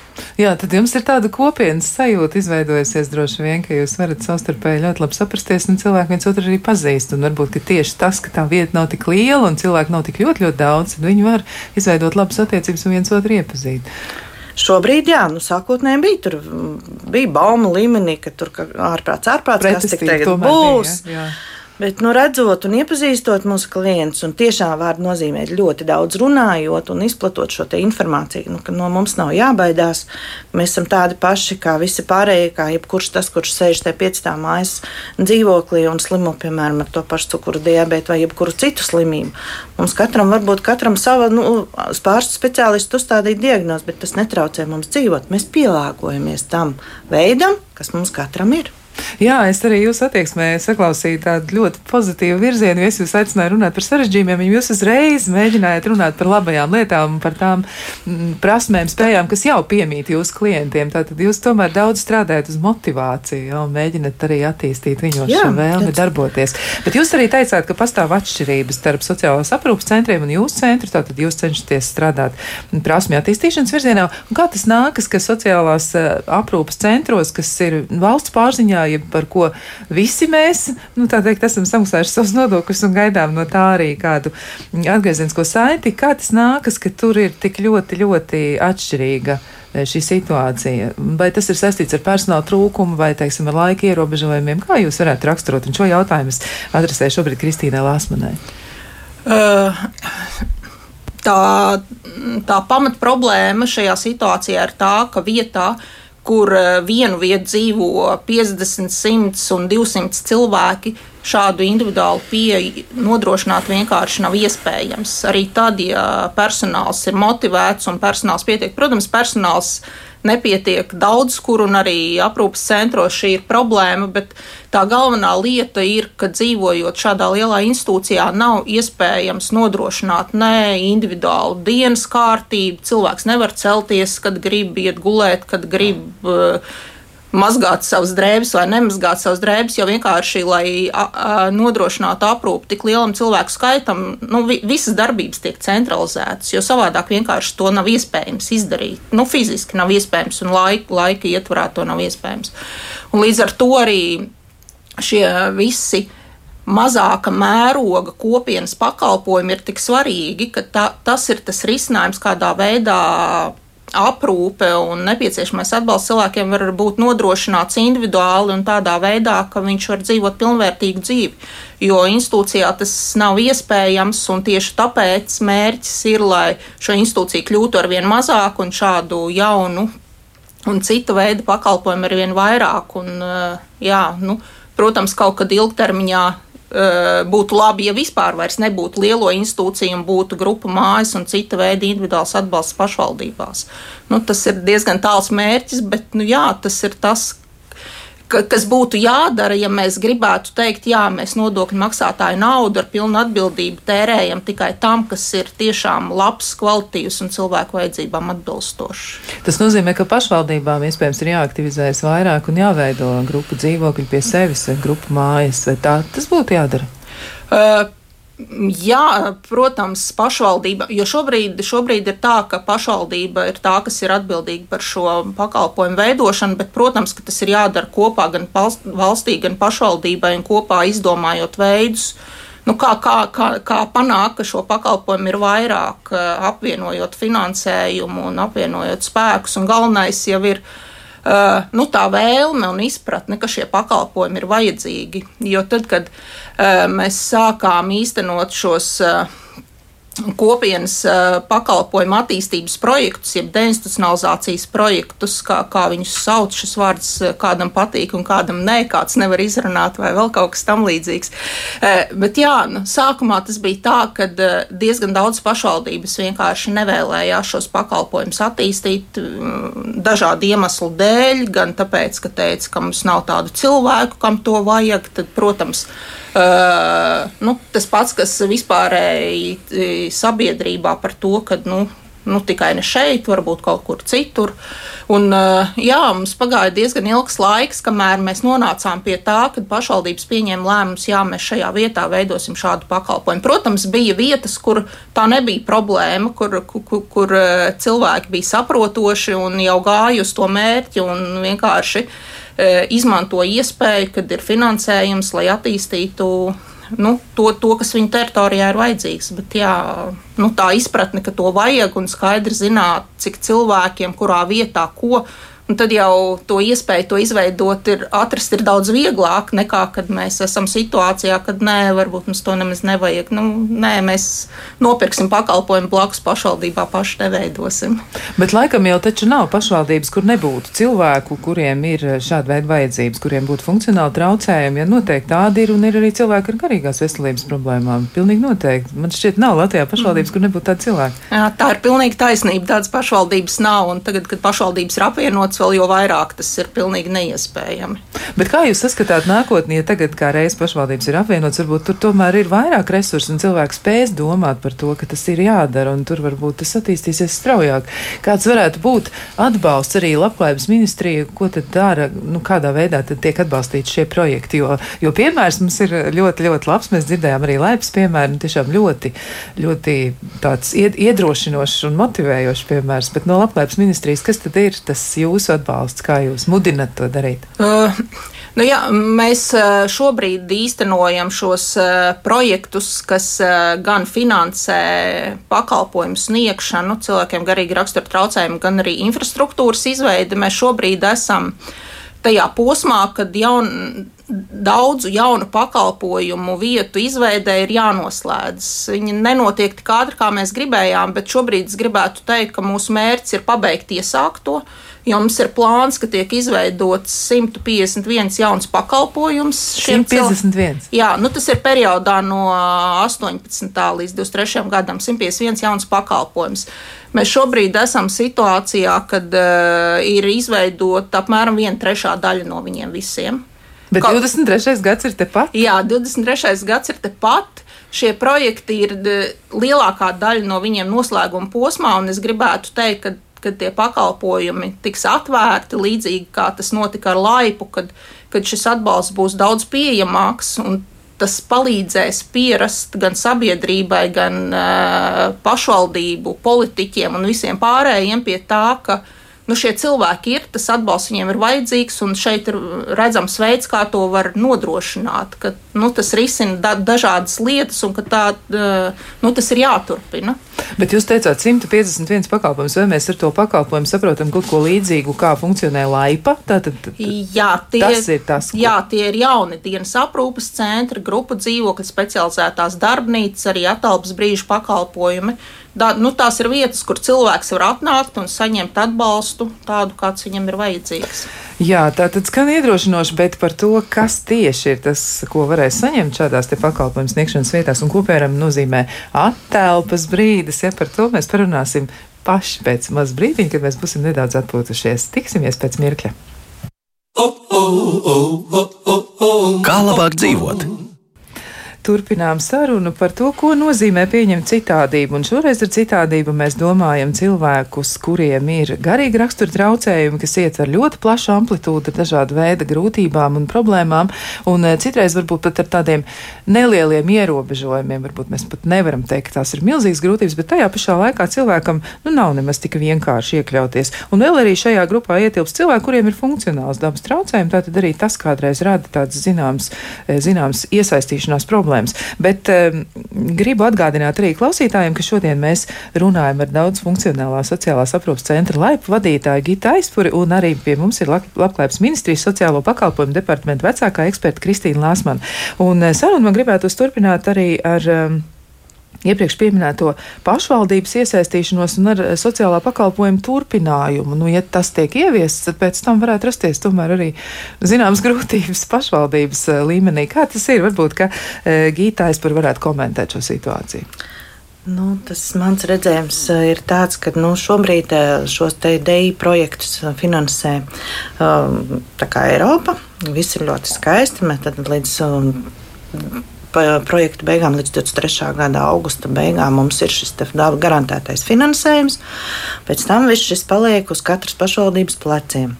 Jā, tad jums ir tāda kopienas sajūta izveidojusies droši vien, ka jūs varat savstarpēji ļoti labi saprasties, un cilvēki viens otru arī pazīst. Un varbūt tieši tas, ka tā vieta nav tik liela un cilvēku nav tik ļoti, ļoti daudz, tad viņi var izveidot labas attiecības un viens otru iepazīt. Šobrīd, jā, nu, sākotnēji bija tur bija bauma līmenī, ka tur ārprāts, ārprāts, kas tik tagad būs. Bija, jā, jā. Bet, nu, redzot un iepazīstot mūsu klientus, un tiešām vārdu nozīmē ļoti daudz runājot un izplatot šo informāciju, nu, ka no mums nav jābaidās. Mēs esam tādi paši kā visi pārējie, kā jebkurš tas, kurš sēž tajā piecā mājas dzīvoklī un slimo, piemēram, ar to pašu cukuru diabetu vai jebkuru citu slimību. Mums katram varbūt katram sava nu, pārstu speciālistu uzstādīt diagnozi, bet tas netraucē mums dzīvot. Mēs pielāgojamies tam veidam, kas mums katram ir. Jā, es arī jūsu attieksmē saklausīju tādu ļoti pozitīvu virzienu. Es jūs aicināju runāt par sarežģījumiem, un jūs uzreiz mēģinājāt runāt par labajām lietām, par tām mm, prasmēm, spējām, kas jau piemīt jūsu klientiem. Tātad jūs tomēr daudz strādājat uz motivāciju, jau mēģināt arī attīstīt viņos Jā, šo vēlmi tad... darboties. Bet jūs arī teicāt, ka pastāv atšķirības starp sociālās aprūpas centriem un jūsu centru. Tātad jūs cenšaties strādāt prasmju attīstīšanas virzienā. Un kā tas nākas, ka sociālās eh, aprūpas centros, kas ir valsts pārziņā, ja par ko visi mēs, nu, tā teikt, esam samaksājuši savus nodokļus un gaidām no tā arī kādu atgriezenisko saiti. Kā tas nākas, ka tur ir tik ļoti, ļoti atšķirīga? E, šī situācija. Vai tas ir saistīts ar personāla trūkumu vai, teiksim, ar laika ierobežojumiem? Kā jūs varētu raksturot? Un šo jautājumu es adresēju šobrīd Kristīnai Lāsmanai. Uh, tā, tā pamat problēma šajā situācijā ir tā, ka vietā, uh, kur eh, vienu vietu dzīvo 50, 100 un 200 cilvēki, šādu individuālu pieeju nodrošināt vienkārši nav iespējams. Arī tad, ja personāls ir motivēts un personāls pietiek, protams, personāls nepietiek daudz, kur un arī aprūpas centros šī ir problēma, bet tā galvenā lieta ir, ka dzīvojot šādā lielā institūcijā, nav iespējams nodrošināt ne individuālu dienas kārtību. Cilvēks nevar celties, kad grib iet gulēt, kad grib. Uh, mazgāt savas drēbes vai nemazgāt savas drēbes, jo vienkārši, lai nodrošinātu aprūpi tik lielam cilvēku skaitam, nu, vi, visas darbības tiek centralizētas, jo savādāk vienkārši to nav iespējams izdarīt. Nu, fiziski nav iespējams un laika, laika ietvarā to nav iespējams. Un līdz ar to arī šie visi mazāka mēroga kopienas pakalpojumi ir tik svarīgi, ka ta, tas ir tas risinājums, kādā veidā aprūpe un nepieciešamais atbalsts cilvēkiem var būt nodrošināts individuāli un tādā veidā, ka viņš var dzīvot pilnvērtīgu dzīvi. Jo institūcijā tas nav iespējams, un tieši tāpēc mērķis ir, lai šo institūciju kļūtu ar vien mazāk un šādu jaunu un citu veidu pakalpojumu ar vien vairāk. Un, jā, nu, protams, kaut kad ilgtermiņā Eh, būtu labi, ja vispār nebūtu lielo institūciju un būtu grupu mājas un cita veida individuāls atbalsts pašvaldībās. Nu, tas ir diezgan tāls mērķis, bet nu, jā, tas ir tas, ka, kas būtu jādara, ja mēs gribētu teikt, jā, mēs nodokļu maksātāju naudu ar pilnu atbildību tērējam tikai tam, kas ir tiešām labs, kvalitīvs un cilvēku vajadzībām atbilstošs. Tas nozīmē, ka pašvaldībām iespējams ir jāaktivizējas vairāk un jāveido grupu dzīvokļu pie sevis, grupu mājas, vai tā tas būtu jādara? Uh, Jā, protams, pašvaldība, jo šobrīd, šobrīd ir tā, ka pašvaldība ir tā, kas ir atbildīga par šo pakalpojumu veidošanu, bet, protams, ka tas ir jādara kopā gan valstī, gan pašvaldībai un kopā izdomājot veidus, nu, kā, kā, kā, kā panākt, ka šo pakalpojumu ir vairāk, apvienojot finansējumu un apvienojot spēkus, un galvenais jau ir uh, nu, tā vēlme un izpratne, ka šie pakalpojumi ir vajadzīgi. Jo tad, kad uh, mēs sākām īstenot šos uh, kopienas uh, pakalpojumu attīstības projektus, jeb deinstitucionalizācijas projektus, kā, kā viņus sauc. Šis vārds kādam patīk un kādam nē, kāds nevar izrunāt, vai vēl kaut kas tam līdzīgs. Uh, bet jā, nu, sākumā tas bija tā, ka uh, diezgan daudz pašvaldības vienkārši nevēlējās šos pakalpojumus attīstīt mm, dažādu iemeslu dēļ, gan tāpēc, ka teica, ka mums nav tādu cilvēku, kam to vajag. Tad, protams, Uh, nu, tas pats, kas vispārēji sabiedrībā par to, ka nu, nu, tikai ne šeit, varbūt kaut kur citur. Un, uh, jā, mums pagāja diezgan ilgs laiks, kamēr mēs nonācām pie tā, ka pašvaldības pieņēma lēmumus, jā, mēs šajā vietā veidosim šādu pakalpojumu. Protams, bija vietas, kur tā nebija problēma, kur, kur, kur, cilvēki bija saprotoši un jau gāja uz to mērķi un vienkārši izmanto iespēju, kad ir finansējums, lai attīstītu nu, to, to, kas viņa teritorijā ir vajadzīgs. Bet jā, nu, tā izpratne, ka to vajag un skaidri zināt, cik cilvēkiem, kurā vietā, ko Un tad jau to iespēju to izveidot, ir atrast ir daudz vieglāk nekā, kad mēs esam situācijā, kad nē, varbūt mums to nemaz nevajag. Nu, nē, mēs nopirksim pakalpojumu blakus pašvaldībā, paši neveidosim. Bet laikam jau taču nav pašvaldības, kur nebūtu cilvēku, kuriem ir šāda veida vajadzības, kuriem būtu funkcionāli traucējumi. Ja noteikti tādi ir, un ir arī cilvēki ar garīgās veselības problēmām. Pilnīgi noteikti. Man šķiet, nav Latvijā pašvaldības, mm. kur nebūtu tādi cilvēki. Jā, tā ir pilnīgi taisnība. Tādas pašvaldības nav, un tagad, kad pašvaldības ir apvienotas, pamats, vēl jo vairāk tas ir pilnīgi neiespējami. Bet kā jūs saskatāt nākotnē, ja tagad kā reizes pašvaldības ir apvienots, varbūt tur tomēr ir vairāk resursu un cilvēks spēs domāt par to, ka tas ir jādara un tur varbūt tas attīstīsies straujāk. Kāds varētu būt atbalsts arī labklājības ministrija, ko tad dara, nu, kādā veidā tad tiek atbalstīti šie projekti, jo, jo piemērs mums ir ļoti, ļoti labs. Mēs dzirdējām arī laipas piemēru, nu, tiešām ļoti, ļoti tāds iedrošinošs un motivējošs piemērs. Bet no labklājības ministrijas, kas tad ir tas jūsu atbalsts, kā jūs mudinat to darīt? Uh. Nu jā, mēs uh, šobrīd īstenojam šos uh, projektus, kas uh, gan finansē pakalpojumu sniegšanu cilvēkiem garīgi rakstura traucējumu, gan arī infrastruktūras izveidi. Mēs šobrīd esam tajā posmā, kad jaun, daudzu jaunu pakalpojumu vietu izveidē ir jānoslēdz. Viņi nenotiek tik ātri, kā mēs gribējām, bet šobrīd es gribētu teikt, ka mūsu mērķis ir pabeigt iesākto. Jo mums ir plāns, ka tiek izveidots 151 jauns pakalpojums. 151. Jā, nu tas ir periodā no 18. līdz 23. gadam 151 jauns pakalpojums. Mēs šobrīd esam situācijā, kad uh, ir izveidota apmēram viena trešā daļa no viņiem visiem. Bet Kaut... 23. gads ir tepat? Jā, 23. gads ir tepat. Šie projekti ir lielākā daļa no viņiem noslēguma posmā, un es gribētu teikt, ka kad tie pakalpojumi tiks atvērti, līdzīgi kā tas notika ar laipu, kad, kad šis atbalsts būs daudz pieejamāks tas palīdzēs pierast gan sabiedrībai, gan uh, pašvaldību politiķiem un visiem pārējiem pie tā, ka uh, nu, šie cilvēki ir, tas atbalsts viņiem ir vajadzīgs, un šeit ir redzams veids, kā to var nodrošināt, ka nu, tas risina da dažādas lietas un ka tā, nu, tas ir jāturpina. Bet jūs teicāt, 151 pakalpojums, vai mēs ar to pakalpojumu saprotam kaut ko līdzīgu, kā funkcionē laipa? Tātad, jā, tie, tas ir tas. Ko... Jā, tie ir jauni dienas aprūpas centri, grupu dzīvokļi, specializētās darbnīcas, arī atalpas brīžu pakalpojumi. Da, nu, tās ir vietas, kur cilvēks var atnākt un saņemt atbalstu tādu, kāds viņam ir vajadzīgs. Jā, tā tad skan iedrošinoši, bet par to, kas tieši ir tas, ko varēs saņemt šādās pakalpojumu sniegšanas vietās un ko, piemēram, nozīmē attelpas brīdis, ja par to mēs parunāsim paši pēc maz brīdiņa, kad mēs būsim nedaudz atpūtušies. Tiksimies pēc mirkļa. Kā labāk dzīvot? Turpinām sarunu par to, ko nozīmē pieņemt citādību. Un šoreiz ar citādību mēs domājam cilvēkus, kuriem ir garīgi rakstura traucējumi, kas ietver ļoti plašu amplitūdu ar dažādu veidu grūtībām un problēmām. Un eh, citreiz varbūt pat ar tādiem nelieliem ierobežojumiem. Varbūt mēs pat nevaram teikt, ka tās ir milzīgas grūtības, bet tajā pašā laikā cilvēkam nu, nav nemaz tik vienkārši iekļauties. Un vēl arī šajā grupā ietilpst cilvēki, kuriem ir funkcionāls dabas traucējumi. Tātad arī tas kādreiz rada tādas zināmas, eh, zināmas iesaistīšanās problēmas problēmas. Bet um, gribu atgādināt arī klausītājiem, ka šodien mēs runājam ar daudz funkcionālā sociālās aprūpas centra laipu vadītāju Gita Aizpuri, un arī pie mums ir Labklājības ministrijas sociālo pakalpojumu departamenta vecākā eksperta Kristīna Lāsmana. Un uh, sarunu man gribētu turpināt arī ar. Um, iepriekš minēto pašvaldības iesaistīšanos un ar sociālā pakalpojuma turpinājumu. Nu, ja tas tiek ieviests, tad pēc tam varētu rasties tomēr arī zināmas grūtības pašvaldības eh, līmenī. Kā tas ir? Varbūt, ka e, Gītājs par varētu komentēt šo situāciju. Nu, tas mans redzējums eh, ir tāds, ka nu, šobrīd šos DI projektus finansē Eiropa. Viss ir ļoti skaisti. Mēs līdz projekta beigām, līdz 23. gada augusta beigām, mums ir šis garantētais finansējums. Pēc tam viss šis paliek uz katras pašvaldības pleciem.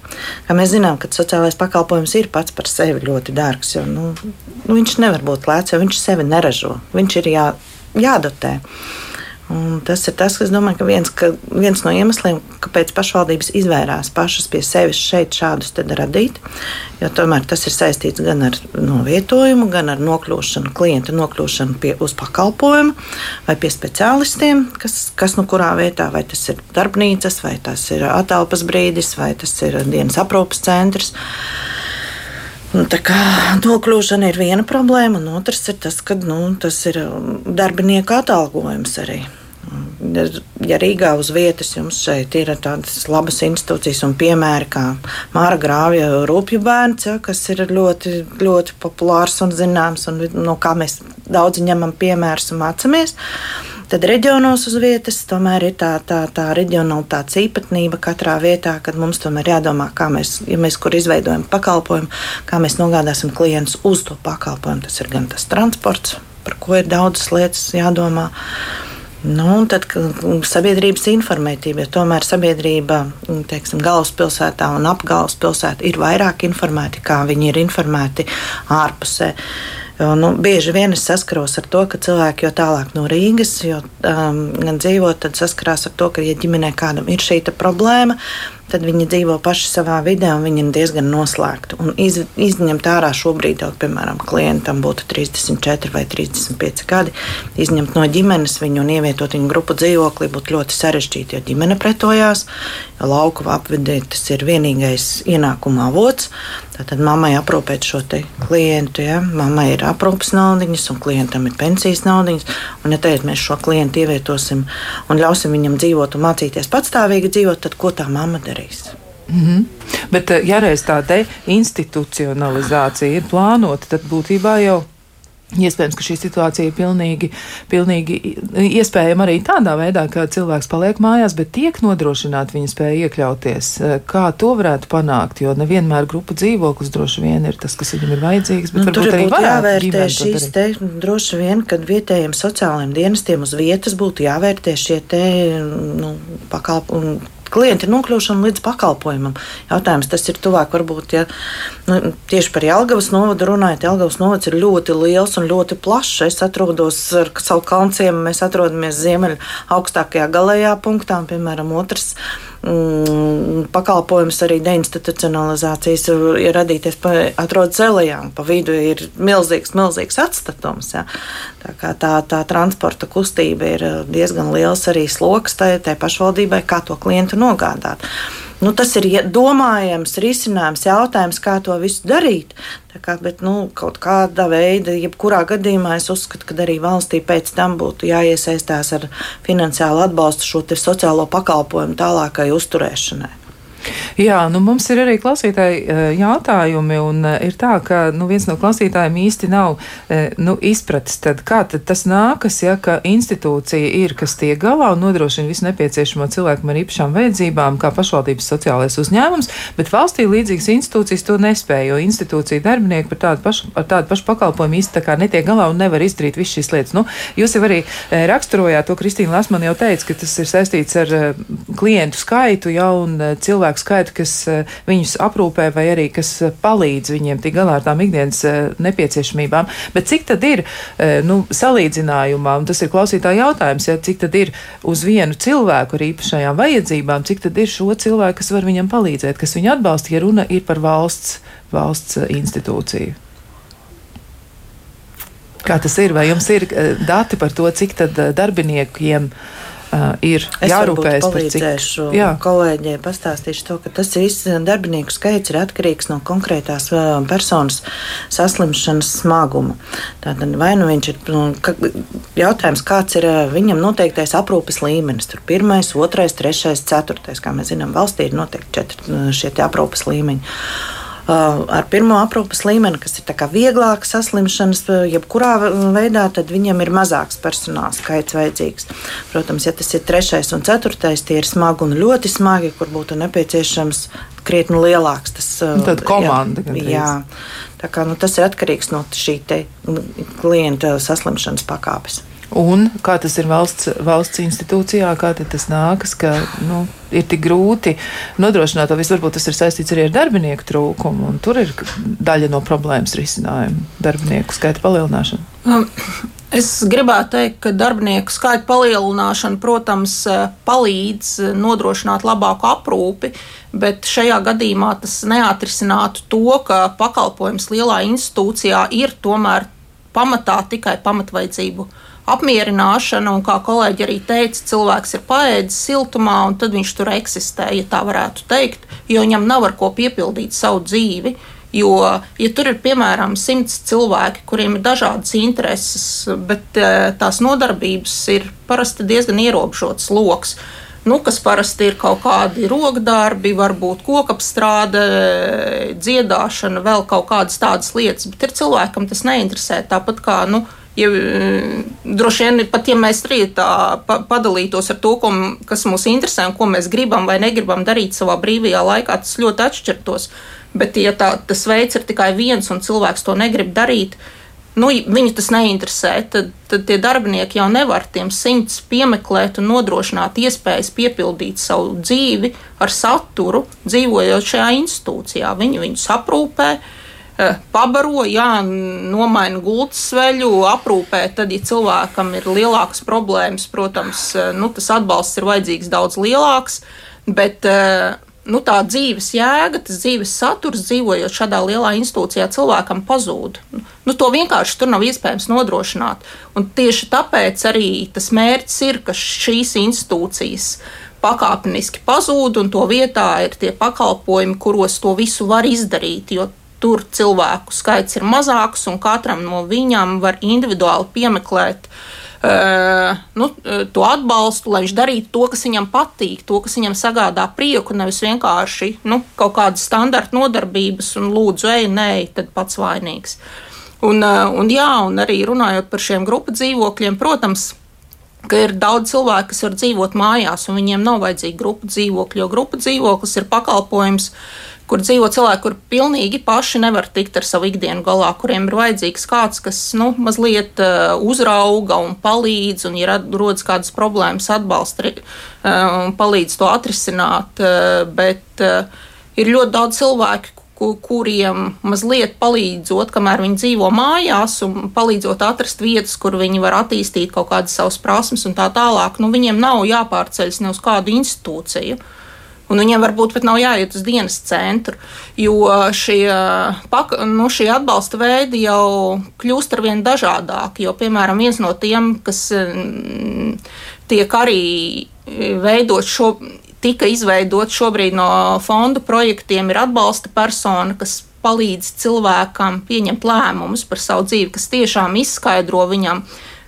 Kā mēs zinām, ka sociālais pakalpojums ir pats par sevi ļoti dārgs, jo nu, nu, viņš nevar būt lēts, jo viņš sevi neražo. Viņš ir jā, jādotē. Un tas ir tas, kas domāju, ka viens, ka viens no iemesliem, kāpēc pašvaldības izvērās pašas pie sevis šeit šādus radīt. Jo tomēr tas ir saistīts gan ar novietojumu, gan ar nokļūšanu, klienta nokļūšanu pie, uz pakalpojumu vai pie speciālistiem, kas, kas nu kurā vietā, vai tas ir darbnīcas, vai tas ir atelpas brīdis, vai tas ir dienas aprūpas centrs. Nu, tā kā nokļūšana ir viena problēma, un otrs ir tas, ka nu, tas ir um, darbinieku atalgojums arī. Ja Rīgā uz vietas jums šeit ir tādas labas institūcijas un piemēri, kā Māra Grāvja rūpju bērns, ja, kas ir ļoti, ļoti populārs un zināms, un no kā mēs daudz ņemam piemērus un mācāmies, Tad reģionos uz vietas tomēr ir tā, tā, tā reģionalitātes īpatnība katrā vietā, kad mums tomēr jādomā, kā mēs, ja mēs kur izveidojam pakalpojumu, kā mēs nogādāsim klientus uz to pakalpojumu. Tas ir gan tas transports, par ko ir daudzas lietas jādomā. Nu, tad sabiedrības informētība, jo tomēr sabiedrība teiksim, galvaspilsētā un ap galvaspilsētu ir vairāk informēti, kā viņi ir informēti ārpusē. Jo, nu, bieži vien es saskaros ar to, ka cilvēki jau tālāk no Rīgas jo, um, dzīvo, tad saskarās ar to, ka, ja ģimenē kādam ir šī problēma, tad viņi dzīvo paši savā vidē un viņi ir diezgan noslēgti. Un iz, izņemt ārā šobrīd, jau, piemēram, klientam būtu 34 vai 35 gadi, izņemt no ģimenes viņu un ievietot viņu grupu dzīvoklī būtu ļoti sarežģīti, jo ģimene pretojās, jo lauku apvidē tas ir vienīgais ienākuma avots. Tātad mammai aprūpēt šo klientu, ja mammai ir aprūpes naudiņas un klientam ir pensijas naudiņas. Un, ja teikt, mēs šo klientu ievietosim un ļausim viņam dzīvot un mācīties patstāvīgi dzīvot, tad ko tā mamma darīs? Mm -hmm. Bet, ja reiz tā institucionalizācija ir plānota, tad būtībā jau Iespējams, ka šī situācija ir pilnīgi, pilnīgi iespējama arī tādā veidā, ka cilvēks paliek mājās, bet tiek nodrošināta viņa spēja iekļauties. Kā to varētu panākt? Jo nevienmēr grupu dzīvoklis droši vien ir tas, kas viņam ir vajadzīgs. Nu, tur arī jāvērtē šīs te droši vien, kad vietējiem sociālajiem dienestiem uz vietas būtu jāvērtē šie te nu, pakalpojumi klienta nokļūšanu līdz pakalpojumam. Jautājums tas ir tuvāk, varbūt, ja nu, tieši par Jelgavas novadu runājot. Jelgavas novads ir ļoti liels un ļoti plašs. Es atrodos ar savu kalnciem, mēs atrodamies ziemeļa augstākajā galējā punktā, un, piemēram, otrs mm, pakalpojums arī deinstitucionalizācijas ir radīties, pa, atrodas Elijā, un pa vidu ir milzīgs, milzīgs atstatums. Ja. Tā, tā, tā transporta kustība ir diezgan liels arī sloks tai pašvaldībai, kā to klientu nogādāt. Nu, tas ir domājams, risinājums, jautājums, kā to visu darīt. Kā, bet nu, kaut kādā veidā, jebkurā gadījumā, es uzskatu, ka arī valstī pēc tam būtu jāiesaistās ar finansiālu atbalstu šo sociālo pakalpojumu tālākai uzturēšanai. Jā, nu mums ir arī klausītāji eh, jautājumi, un eh, ir tā, ka nu, viens no klausītājiem īsti nav eh, nu, izpratis, tad kā tad tas nākas, ja ka institūcija ir, kas tiek galā un nodrošina visu nepieciešamo cilvēkam ar īpašām vajadzībām, kā pašvaldības sociālais uzņēmums, bet valstī līdzīgas institūcijas to nespēja, jo institūcija darbinieki par tādu pašu, ar tādu pašu pakalpojumu īsti tā kā netiek galā un nevar izdarīt visu šīs lietas. Nu, jūs jau arī raksturojāt to, Kristīna Lasman jau teica, ka tas ir saistīts ar klientu skaitu, ja, un cilvēku cilvēku skaitu, kas eh, viņus aprūpē vai arī kas eh, palīdz viņiem tik galā ar tām ikdienas eh, nepieciešamībām. Bet cik tad ir nu, salīdzinājumā, un tas ir klausītāja jautājums, ja, cik tad ir uz vienu cilvēku ar īpašajām vajadzībām, cik tad ir šo cilvēku, kas var viņam palīdzēt, kas viņu atbalsta, ja runa ir par valsts, valsts institūciju? Kā tas ir? Vai jums ir dati par to, cik tad darbiniekiem uh, uh, ir es jārūpējas par cik. Jā. Kolēģiem pastāstīšu to, ka tas viss darbinieku skaits ir atkarīgs no konkrētās personas saslimšanas smaguma. Tātad vai nu viņš ir, nu, jautājums, kāds ir viņam noteiktais aprūpes līmenis. Tur pirmais, otrais, trešais, ceturtais, kā mēs zinām, valstī ir noteikti četri šie aprūpes līmeņi. Uh, ar pirmo aprūpes līmeni, kas ir vieglāka saslimšanas, uh, jebkurā veidā, tad viņam ir mazāks personāla skaits vajadzīgs. Protams, ja tas ir trešais un ceturtais, tie ir smagi un ļoti smagi, kur būtu nepieciešams krietni lielāks. Tas, uh, Tad komanda. Jā, jā. Tā kā, nu, tas ir atkarīgs no šī klienta saslimšanas pakāpes. Un kā tas ir valsts, valsts institūcijā, kā tas nākas, ka nu, ir tik grūti nodrošināt to visu. Varbūt tas ir saistīts arī ar darbinieku trūkumu, un tur ir daļa no problēmas risinājuma - darbinieku skaita palielināšana. Um. Es gribētu teikt, ka darbinieku skaita palielināšana, protams, palīdz nodrošināt labāku aprūpi, bet šajā gadījumā tas neatrisinātu to, ka pakalpojums lielā institūcijā ir tomēr pamatā tikai pamatvajadzību apmierināšana, un kā kolēģi arī teica, cilvēks ir paēdis siltumā, un tad viņš tur eksistē, ja tā varētu teikt, jo viņam nav ar ko piepildīt savu dzīvi. Jo, ja tur ir piemēram simts cilvēki, kuriem ir dažādas intereses, bet eh, tās nodarbības ir parasti diezgan ierobežots lokus, nu, kas parasti ir kaut kādi rokdarbi, varbūt kokapstrāde, dziedāšana, vēl kaut kādas tādas lietas, bet ir cilvēkam tas neinteresē. Tāpat kā nu, ja, droši vien pat ja mēs arī tā pa, padalītos ar to, ko, kas mūs interesē un ko mēs gribam vai negribam darīt savā brīvajā laikā, tas ļoti atšķirtos. Bet, ja tā, tas veids ir tikai viens un cilvēks to negrib darīt, nu, viņu tas neinteresē, tad, tad tie darbinieki jau nevar tiem simts piemeklēt un nodrošināt iespējas piepildīt savu dzīvi ar saturu, dzīvojot šajā institūcijā. Viņi viņus aprūpē. Eh, pabaro, jā, nomaina gultas sveļu, aprūpē. Tad, ja cilvēkam ir lielākas problēmas, protams, eh, nu, tas atbalsts ir vajadzīgs daudz lielāks. Bet uh, nu, tā dzīves jēga, tas dzīves saturs, dzīvojot šādā lielā institūcijā, cilvēkam pazūd. Nu, to vienkārši tur nav iespējams nodrošināt. Un tieši tāpēc arī tas mērķis ir, ka šīs institūcijas pakāpeniski pazūd, un to vietā ir tie pakalpojumi, kuros to visu var izdarīt. Jo tur cilvēku skaits ir mazāks, un katram no viņiem var individuāli piemeklēt uh, nu, to atbalstu, lai viņš darītu to, kas viņam patīk, to, kas viņam sagādā prieku, nevis vienkārši nu, kaut kādas standarta nodarbības un lūdzu, ej, nē, tad pats vainīgs. Un, un, jā, un arī runājot par šiem grupu dzīvokļiem, protams, ka ir daudz cilvēku, kas var dzīvot mājās, un viņiem nav vajadzīga grupu dzīvokļa, jo grupu dzīvoklis ir pakalpojums, uh, kur dzīvo cilvēki, kur pilnīgi paši nevar tikt ar savu ikdienu galā, kuriem ir vajadzīgs kāds, kas nu, mazliet uh, uzrauga un palīdz, un, ja rodas kādas problēmas, atbalsta uh, un palīdz to atrisināt. Uh, bet uh, ir ļoti daudz cilvēku, kuriem mazliet palīdzot, kamēr viņi dzīvo mājās, un palīdzot atrast vietas, kur viņi var attīstīt kaut kādas savas prasmes un tā tālāk. Nu, viņiem nav jāpārceļas ne uz kādu institūciju. Uh, Un viņiem varbūt pat nav jāiet uz dienas centru, jo šie, nu, šie atbalsta veidi jau kļūst ar vien dažādāki. Jo, piemēram, viens no tiem, kas mm, tiek arī veidot šo, tika izveidot šobrīd no fondu projektiem, ir atbalsta persona, kas palīdz cilvēkam pieņemt lēmumus par savu dzīvi, kas tiešām izskaidro viņam.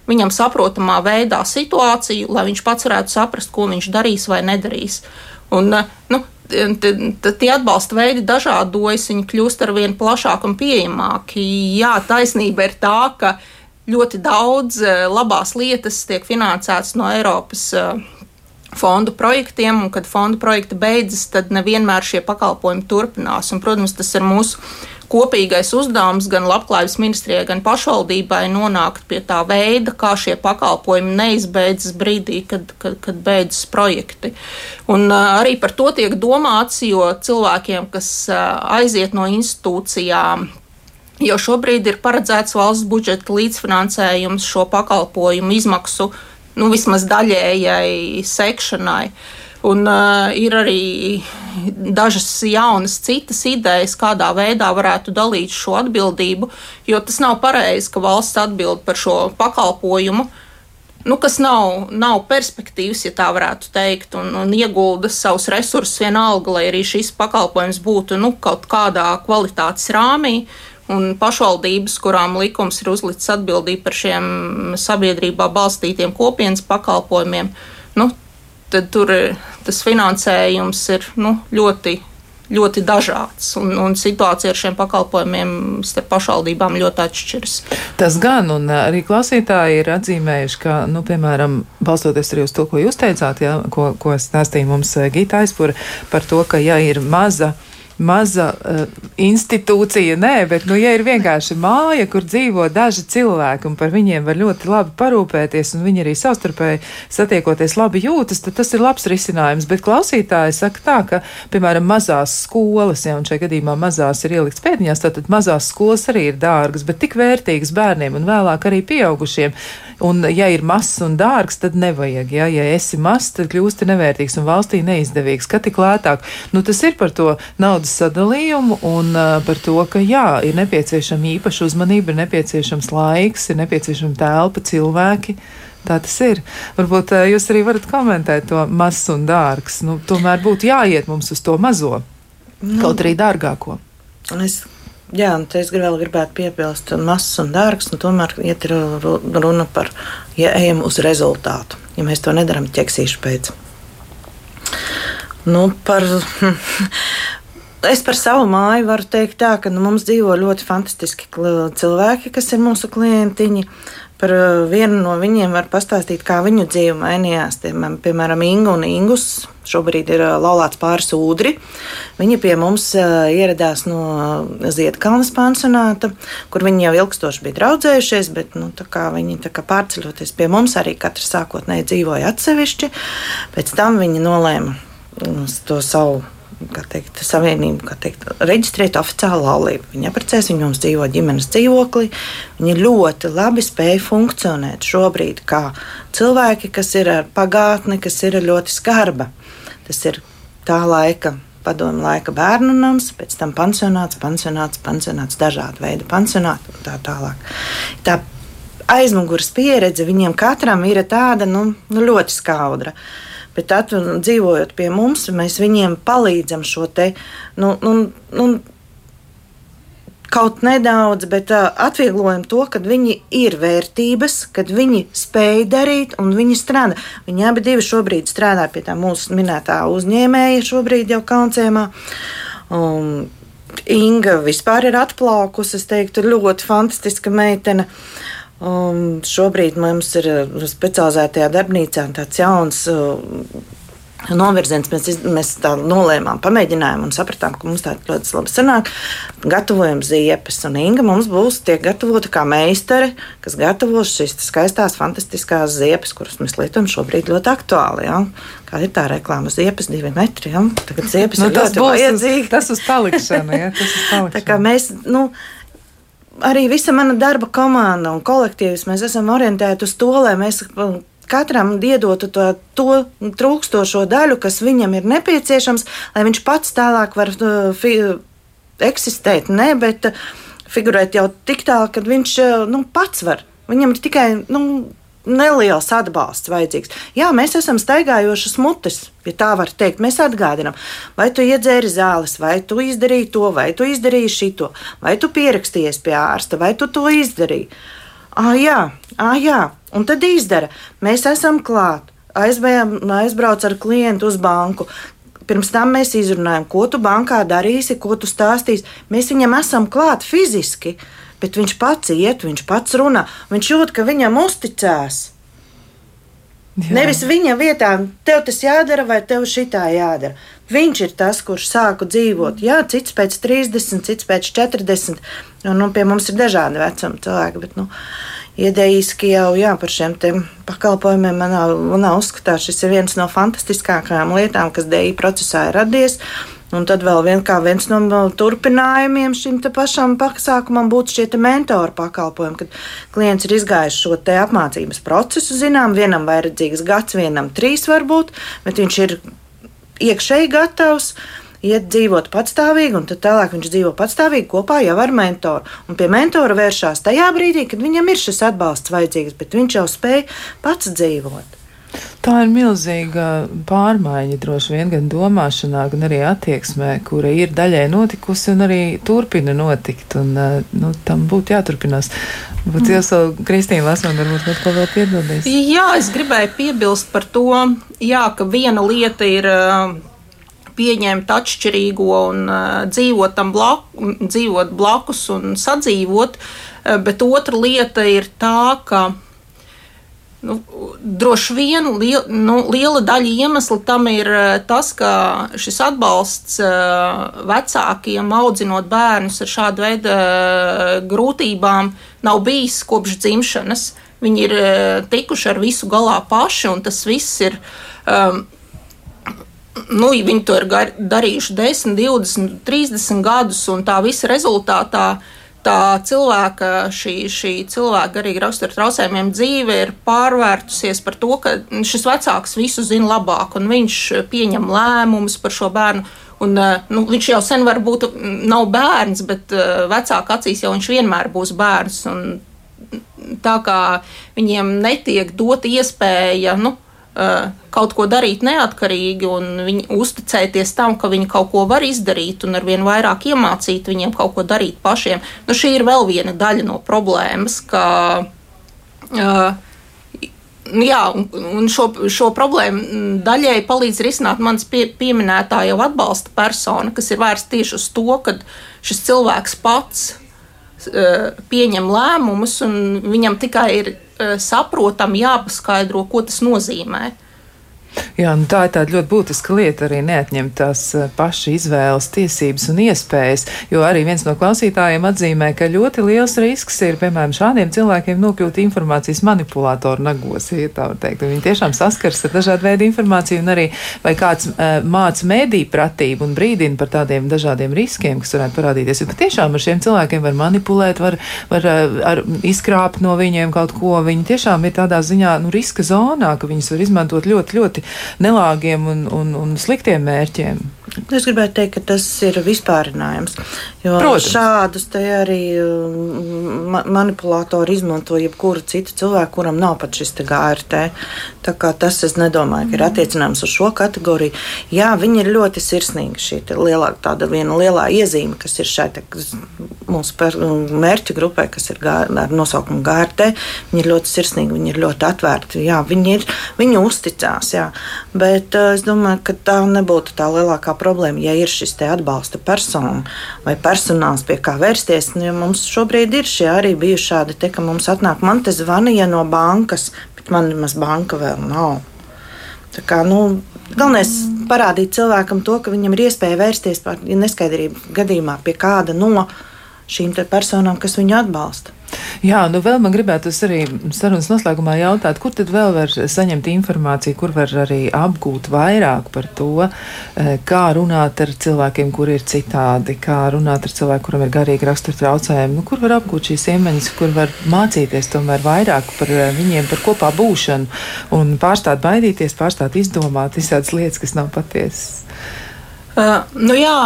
Viņam saprotamā veidā situāciju, lai viņš pats varētu saprast, ko viņš darīs vai nedarīs. Un, eh, nu, tie atbalsta veidi dažādojas, viņi kļūst ar vien plašāki un pieejamāki. Jā, taisnība ir tā, ka ļoti daudz eh, labās lietas tiek finansētas no Eiropas eh, fondu projektiem, un kad fondu projekti beidzas, tad nevienmēr šie pakalpojumi turpinās. Un, protams, tas ir mūsu kopīgais uzdevums gan Labklājības ministrijai, gan pašvaldībai nonākt pie tā veida, kā šie pakalpojumi neizbeidzas brīdī, kad, kad, kad beidzas projekti. Un arī par to tiek domāts, jo cilvēkiem, kas aiziet no institūcijām, Jo šobrīd ir paredzēts valsts budžeta līdzfinansējums šo pakalpojumu izmaksu nu, vismaz daļējai sekšanai. Uh, Un uh, ir arī dažas jaunas citas idejas, kādā veidā varētu dalīt šo atbildību, jo tas nav pareizi, ka valsts atbild par šo pakalpojumu. Nu, kas nav, nav perspektīvas, ja tā varētu teikt, un, un iegulda savus resursus vienalga, lai arī šis pakalpojums būtu nu, kaut kādā kvalitātes rāmī. Un pašvaldības, kurām likums ir uzlicis atbildību par šiem sabiedrībā balstītiem kopienas pakalpojumiem, nu, tad tur tas finansējums ir nu, ļoti ļoti dažāds, un, un situācija ar šiem pakalpojumiem starp pašvaldībām ļoti atšķiras. Tas gan, un arī klausītāji ir atzīmējuši, ka, nu, piemēram, balstoties arī uz to, ko jūs teicāt, ja, ko, ko stāstīja mums Gita aizpura par to, ka, ja ir maza maza uh, institūcija, nē, bet, nu, ja ir vienkārši māja, kur dzīvo daži cilvēki un par viņiem var ļoti labi parūpēties, un viņi arī savstarpēji satiekoties labi jūtas, tad tas ir labs risinājums. Bet klausītāji saka tā, ka, piemēram, mazās skolas, ja un šajā gadījumā mazās ir ielikts pēdiņās, tad mazās skolas arī ir dārgas, bet tik vērtīgas bērniem un vēlāk arī pieaugušiem. Un, ja ir mazs un dārgs, tad nevajag. Ja, ja esi mazs, tad kļūsti nevērtīgs un valstī neizdevīgs. Kā tik lētāk? Nu, tas ir par to naudas sadalījumu un uh, par to, ka jā, ir nepieciešama īpaša uzmanība, ir nepieciešams laiks, ir nepieciešama telpa, cilvēki. Tā tas ir. Varbūt uh, jūs arī varat komentēt to mazs un dārgs. Nu, tomēr būtu jāiet mums uz to mazo, nu, kaut arī dārgāko. Es Jā, un es vēl gribētu piebilst, ka mazs un dārgs, nu, tomēr iet runa par, ja ejam uz rezultātu. Ja mēs to nedarām ķeksīšu pēc. Nu, par, es par savu māju varu teikt tā, ka nu, mums dzīvo ļoti fantastiski cilvēki, kas ir mūsu klientiņi. Par vienu no viņiem var pastāstīt, kā viņu dzīve mainījās. Piemēram, Ingu un Ingus šobrīd ir laulāts pāris ūdri. Viņi pie mums ieradās no Ziedkalnas pansionāta, kur viņi jau ilgstoši bija draudzējušies, bet nu, viņi pārceļoties pie mums arī katrs sākotnēji dzīvoja atsevišķi. Pēc tam viņi nolēma to savu teikt, savienību teikt, reģistrēt oficiālu laulību. Viņi apprecēs, viņi mums dzīvo ģimenes dzīvoklī. Viņi ļoti labi spēja funkcionēt šobrīd kā cilvēki, kas ir ar pagātni, kas ir ļoti skarba. Tas ir tā laika. Padomu laika bērnu nams, pēc tam pansionāts, pansionāts, pansionāts, dažādi veidi pansionāti un tā tālāk. Tā aizmugures pieredze viņiem katram ir tāda nu, nu, ļoti skaudra. Uh, Bet tad, dzīvojot pie mums, mēs viņiem palīdzam šo te. Nu, nu, nu, Kaut nedaudz, bet uh, atvieglojam to, ka viņi ir vērtības, kad viņi spēj darīt un viņi strādā. Viņi abi divi šobrīd strādā pie tā mūsu minētā uzņēmēja, šobrīd jau Kauncēmā. Um, Inga vispār ir atplaukusi, es teiktu, ļoti fantastiska meitene. Uh, Un šobrīd mums ir uh, specializētajā darbnīcā tāds jauns uh, novirziens. Mēs, iz, mēs tā nolēmām, pamēģinājām un sapratām, ka mums tā ļoti labi sanāk. Gatavojam ziepes, un Inga mums būs tiek gatavota kā meistare, kas gatavos šīs skaistās, fantastiskās ziepes, kuras mēs lietojam šobrīd ļoti aktuāli. Ja? Kā ir tā reklāma, ziepes divi metri. Ja? Tagad ziepes nu, ir ļoti vajadzīgas. Tas uz palikšanu, ja? tas uz palikšanu. tā kā mēs, nu, arī visa mana darba komanda un kolektīvs, mēs esam orientēti uz to, lai mēs katram iedotu to, to trūkstošo daļu, kas viņam ir nepieciešams, lai viņš pats tālāk var uh, fi, eksistēt. Ne, bet figurēt jau tik tālu, ka viņš uh, nu, pats var. Viņam ir tikai nu, neliels atbalsts vajadzīgs. Jā, mēs esam staigājošas mutes, ja tā var teikt. Mēs atgādinām, vai tu iedzēri zāles, vai tu izdarīji to, vai tu izdarīji šito, vai tu pierakstījies pie ārsta, vai tu to izdarīji. Ah, jā, ah, jā, un tad izdara. Mēs esam klāt. Aizbējām, aizbrauc ar klientu uz banku. Pirms tam mēs izrunājam, ko tu bankā darīsi, ko tu stāstīsi. Mēs viņam esam klāt fiziski. Uh, bet viņš pats iet, viņš pats runā, viņš jūt, ka viņam uzticās. Jā. Nevis viņa vietā, tev tas jādara vai tev šitā jādara. Viņš ir tas, kurš sāku dzīvot. Jā, cits pēc 30, cits pēc 40. Nu, nu, pie mums ir dažādi vecuma cilvēki, bet nu, idejiski jau jā, par šiem pakalpojumiem manā, manā uzskatā šis ir viens no fantastiskākajām lietām, kas DI procesā ir radies. Un tad vēl vien, viens no turpinājumiem šim pašam pasākumam būtu šie mentoru pakalpojumi, kad klients ir izgājis šo apmācības procesu. Zinām, vienam vajadzīgs gads, vienam trīs varbūt, bet viņš ir iekšēji gatavs. Iet dzīvot patstāvīgi, un tad tālāk viņš dzīvo patstāvīgi kopā jau ar mentoru. Un pie mentora vēršās tajā brīdī, kad viņam ir šis atbalsts vajadzīgs, bet viņš jau spēj pats dzīvot. Tā ir milzīga pārmaiņa droši vien gan domāšanā, gan arī attieksmē, kura ir daļai notikusi un arī turpina notikt. Un, eh, nu, tam būtu jāturpinās. Bet mm. jūs, Kristīna, lasot, varbūt kaut ko vēl piebildīs? Jā, es gribēju piebilst par to, jā, ka viena lieta ir eh, pieņemt atšķirīgo un uh, dzīvot tam blaku, dzīvot blakus un sadzīvot, uh, bet otra lieta ir tā, ka Nu, droši vien liel, nu, liela daļa iemesla tam ir eh, tas, ka šis atbalsts eh, vecākiem audzinot bērnus ar šādu veidu eh, grūtībām nav bijis kopš dzimšanas. Viņi ir tikuši ar visu galā paši, un tas viss ir. Um, nu, viņi to ir darījuši 10, 20, 30 gadus, un tā visa rezultātā uh, tā cilvēka, šī, šī cilvēka garīgi rakstura traucējumiem dzīve ir pārvērtusies par to, ka šis vecāks visu zina labāk un viņš pieņem lēmumus par šo bērnu. Un, eh, nu, viņš jau sen varbūt nav bērns, bet eh, vecāka acīs jau viņš vienmēr būs bērns. Tā kā viņiem netiek dota iespēja nu, kaut ko darīt neatkarīgi un viņi uzticēties tam, ka viņi kaut ko var izdarīt un arvien vairāk iemācīt viņiem kaut ko darīt pašiem. Nu, šī ir vēl viena daļa no problēmas, ka uh, Jā, un, un šo, šo problēmu daļai palīdz risināt mans pie, pieminētā jau atbalsta persona, kas ir vērsta tieši uz to, ka šis cilvēks pats pieņem lēmumus, un viņam tikai ir saprotami jāpaskaidro, ko tas nozīmē. Jā, nu tā ir tāda ļoti būtiska lieta arī neatņemt tās eh, paša izvēles tiesības un iespējas, jo arī viens no klausītājiem atzīmē, ka ļoti liels risks ir, piemēram, šādiem cilvēkiem nokļūt informācijas manipulātoru nagos, ja tā var teikt. Viņi tiešām saskars ar dažādu veidu informāciju un arī vai kāds uh, māca mēdī pratību un brīdina par tādiem dažādiem riskiem, kas varētu parādīties. Jo patiešām ar šiem cilvēkiem var manipulēt, var, var uh, ar, izkrāpt no viņiem kaut ko. Viņi tiešām ir tādā ziņā, nu, riska zonā, ka viņus var izmantot ļoti, ļoti nelāgiem un, un, un sliktiem mērķiem. Es gribētu teikt, ka tas ir vispārinājums. Protams. šādus te arī um, ma manipulatori izmanto jebkuru citu cilvēku, kuram nav pat šis GRT. Tā kā tas es nedomāju, ka ir attiecināms uz šo kategoriju. Jā, viņi ir ļoti sirsnīgi. Šī lielā, tāda viena lielā iezīme, kas ir šai te, mūsu mērķa grupai, kas ir ar nosaukumu GRT, viņi ir ļoti sirsnīgi, viņi ir ļoti atvērti. Jā, viņi, ir, viņi uzticās. Jā. Bet uh, es domāju, ka tā nebūtu tā lielākā problēma, ja ir šis atbalsta persona vai personāls, pie kā vērsties. Nu, ja mums šobrīd ir šie arī bijuši šādi, te, ka mums atnāk, man te zvanīja no bankas, bet man nemaz banka vēl nav. Tā kā, nu, Galvenais ir parādīt cilvēkam to, ka viņam ir iespēja vērsties par neskaidrību gadījumā pie kāda no šīm personām, kas viņu atbalsta. Jā, nu vēl man gribētu arī sarunas noslēgumā jautāt, kur tad vēl var saņemt informāciju, kur var arī apgūt vairāk par to, eh, kā runāt ar cilvēkiem, kuri ir citādi, kā runāt ar cilvēku, kuram ir garīgi rakstura traucējumi, nu, kur var apgūt šīs iemaņas, kur var mācīties tomēr vairāk par eh, viņiem, par kopā būšanu un pārstāt baidīties, pārstāt izdomāt visādas lietas, kas nav patiesas. Uh, nu jā,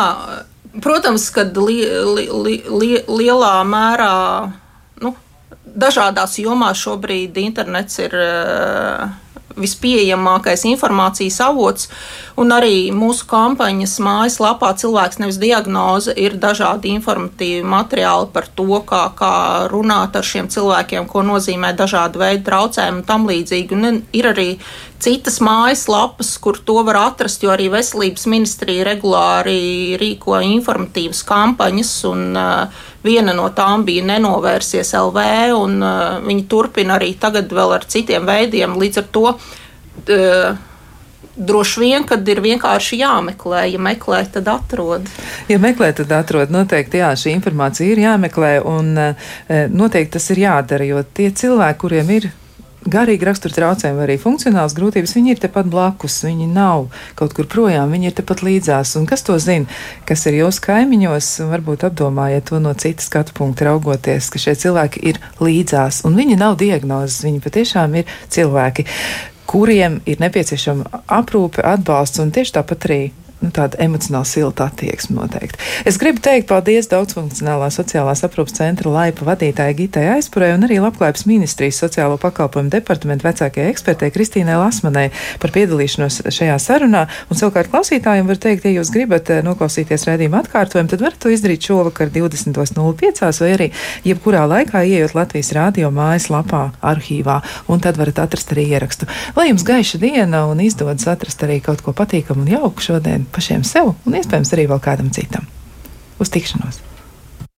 protams, ka li, li, li, li, lielā mērā dažādās jomās šobrīd internets ir uh, vispieejamākais informācijas avots, un arī mūsu kampaņas mājaslapā cilvēks nevis diagnoze, ir dažādi informatīvi materiāli par to, kā, kā runāt ar šiem cilvēkiem, ko nozīmē dažādi veidi traucējumi un tam līdzīgi. Un ir arī citas mājaslapas, kur to var atrast, jo arī veselības ministrija regulāri rīko informatīvas kampaņas, un uh, viena no tām bija nenovērsies LV, un uh, viņi turpina arī tagad vēl ar citiem veidiem. Līdz ar to uh, droši vien, kad ir vienkārši jāmeklē. Ja meklē, tad atrod. Ja meklē, tad atrod. Noteikti jā, šī informācija ir jāmeklē, un noteikti tas ir jādara, jo tie cilvēki, kuriem ir garīgi rakstura traucējumi vai arī funkcionāls grūtības, viņi ir tepat blakus, viņi nav kaut kur projām, viņi ir tepat līdzās. Un kas to zina, kas ir jūsu kaimiņos, varbūt apdomājiet to no citas skatu punkta raugoties, ka šie cilvēki ir līdzās, un viņi nav diagnozes, viņi patiešām ir cilvēki kuriem ir nepieciešama aprūpe, atbalsts un tieši tāpat arī nu, tāda emocionāli silta attieksme noteikti. Es gribu teikt paldies daudzfunkcionālā sociālās aprūpas centra laipa vadītājai Gitai Aizpurē un arī Labklājības ministrijas sociālo pakalpojumu departamentu vecākajai ekspertei Kristīnai Lasmanai par piedalīšanos šajā sarunā. Un savukārt klausītājiem var teikt, ja jūs gribat eh, noklausīties redzējumu atkārtojumu, tad varat to izdarīt šovakar 20.05 vai arī jebkurā laikā ieejot Latvijas rādio mājaslapā arhīvā, un tad varat atrast arī ierakstu. Lai jums gaiša diena un izdodas atrast arī kaut ko patīkamu un jauku šodien pašiem sev un iespējams arī vēl kādam citam. Uz tikšanos!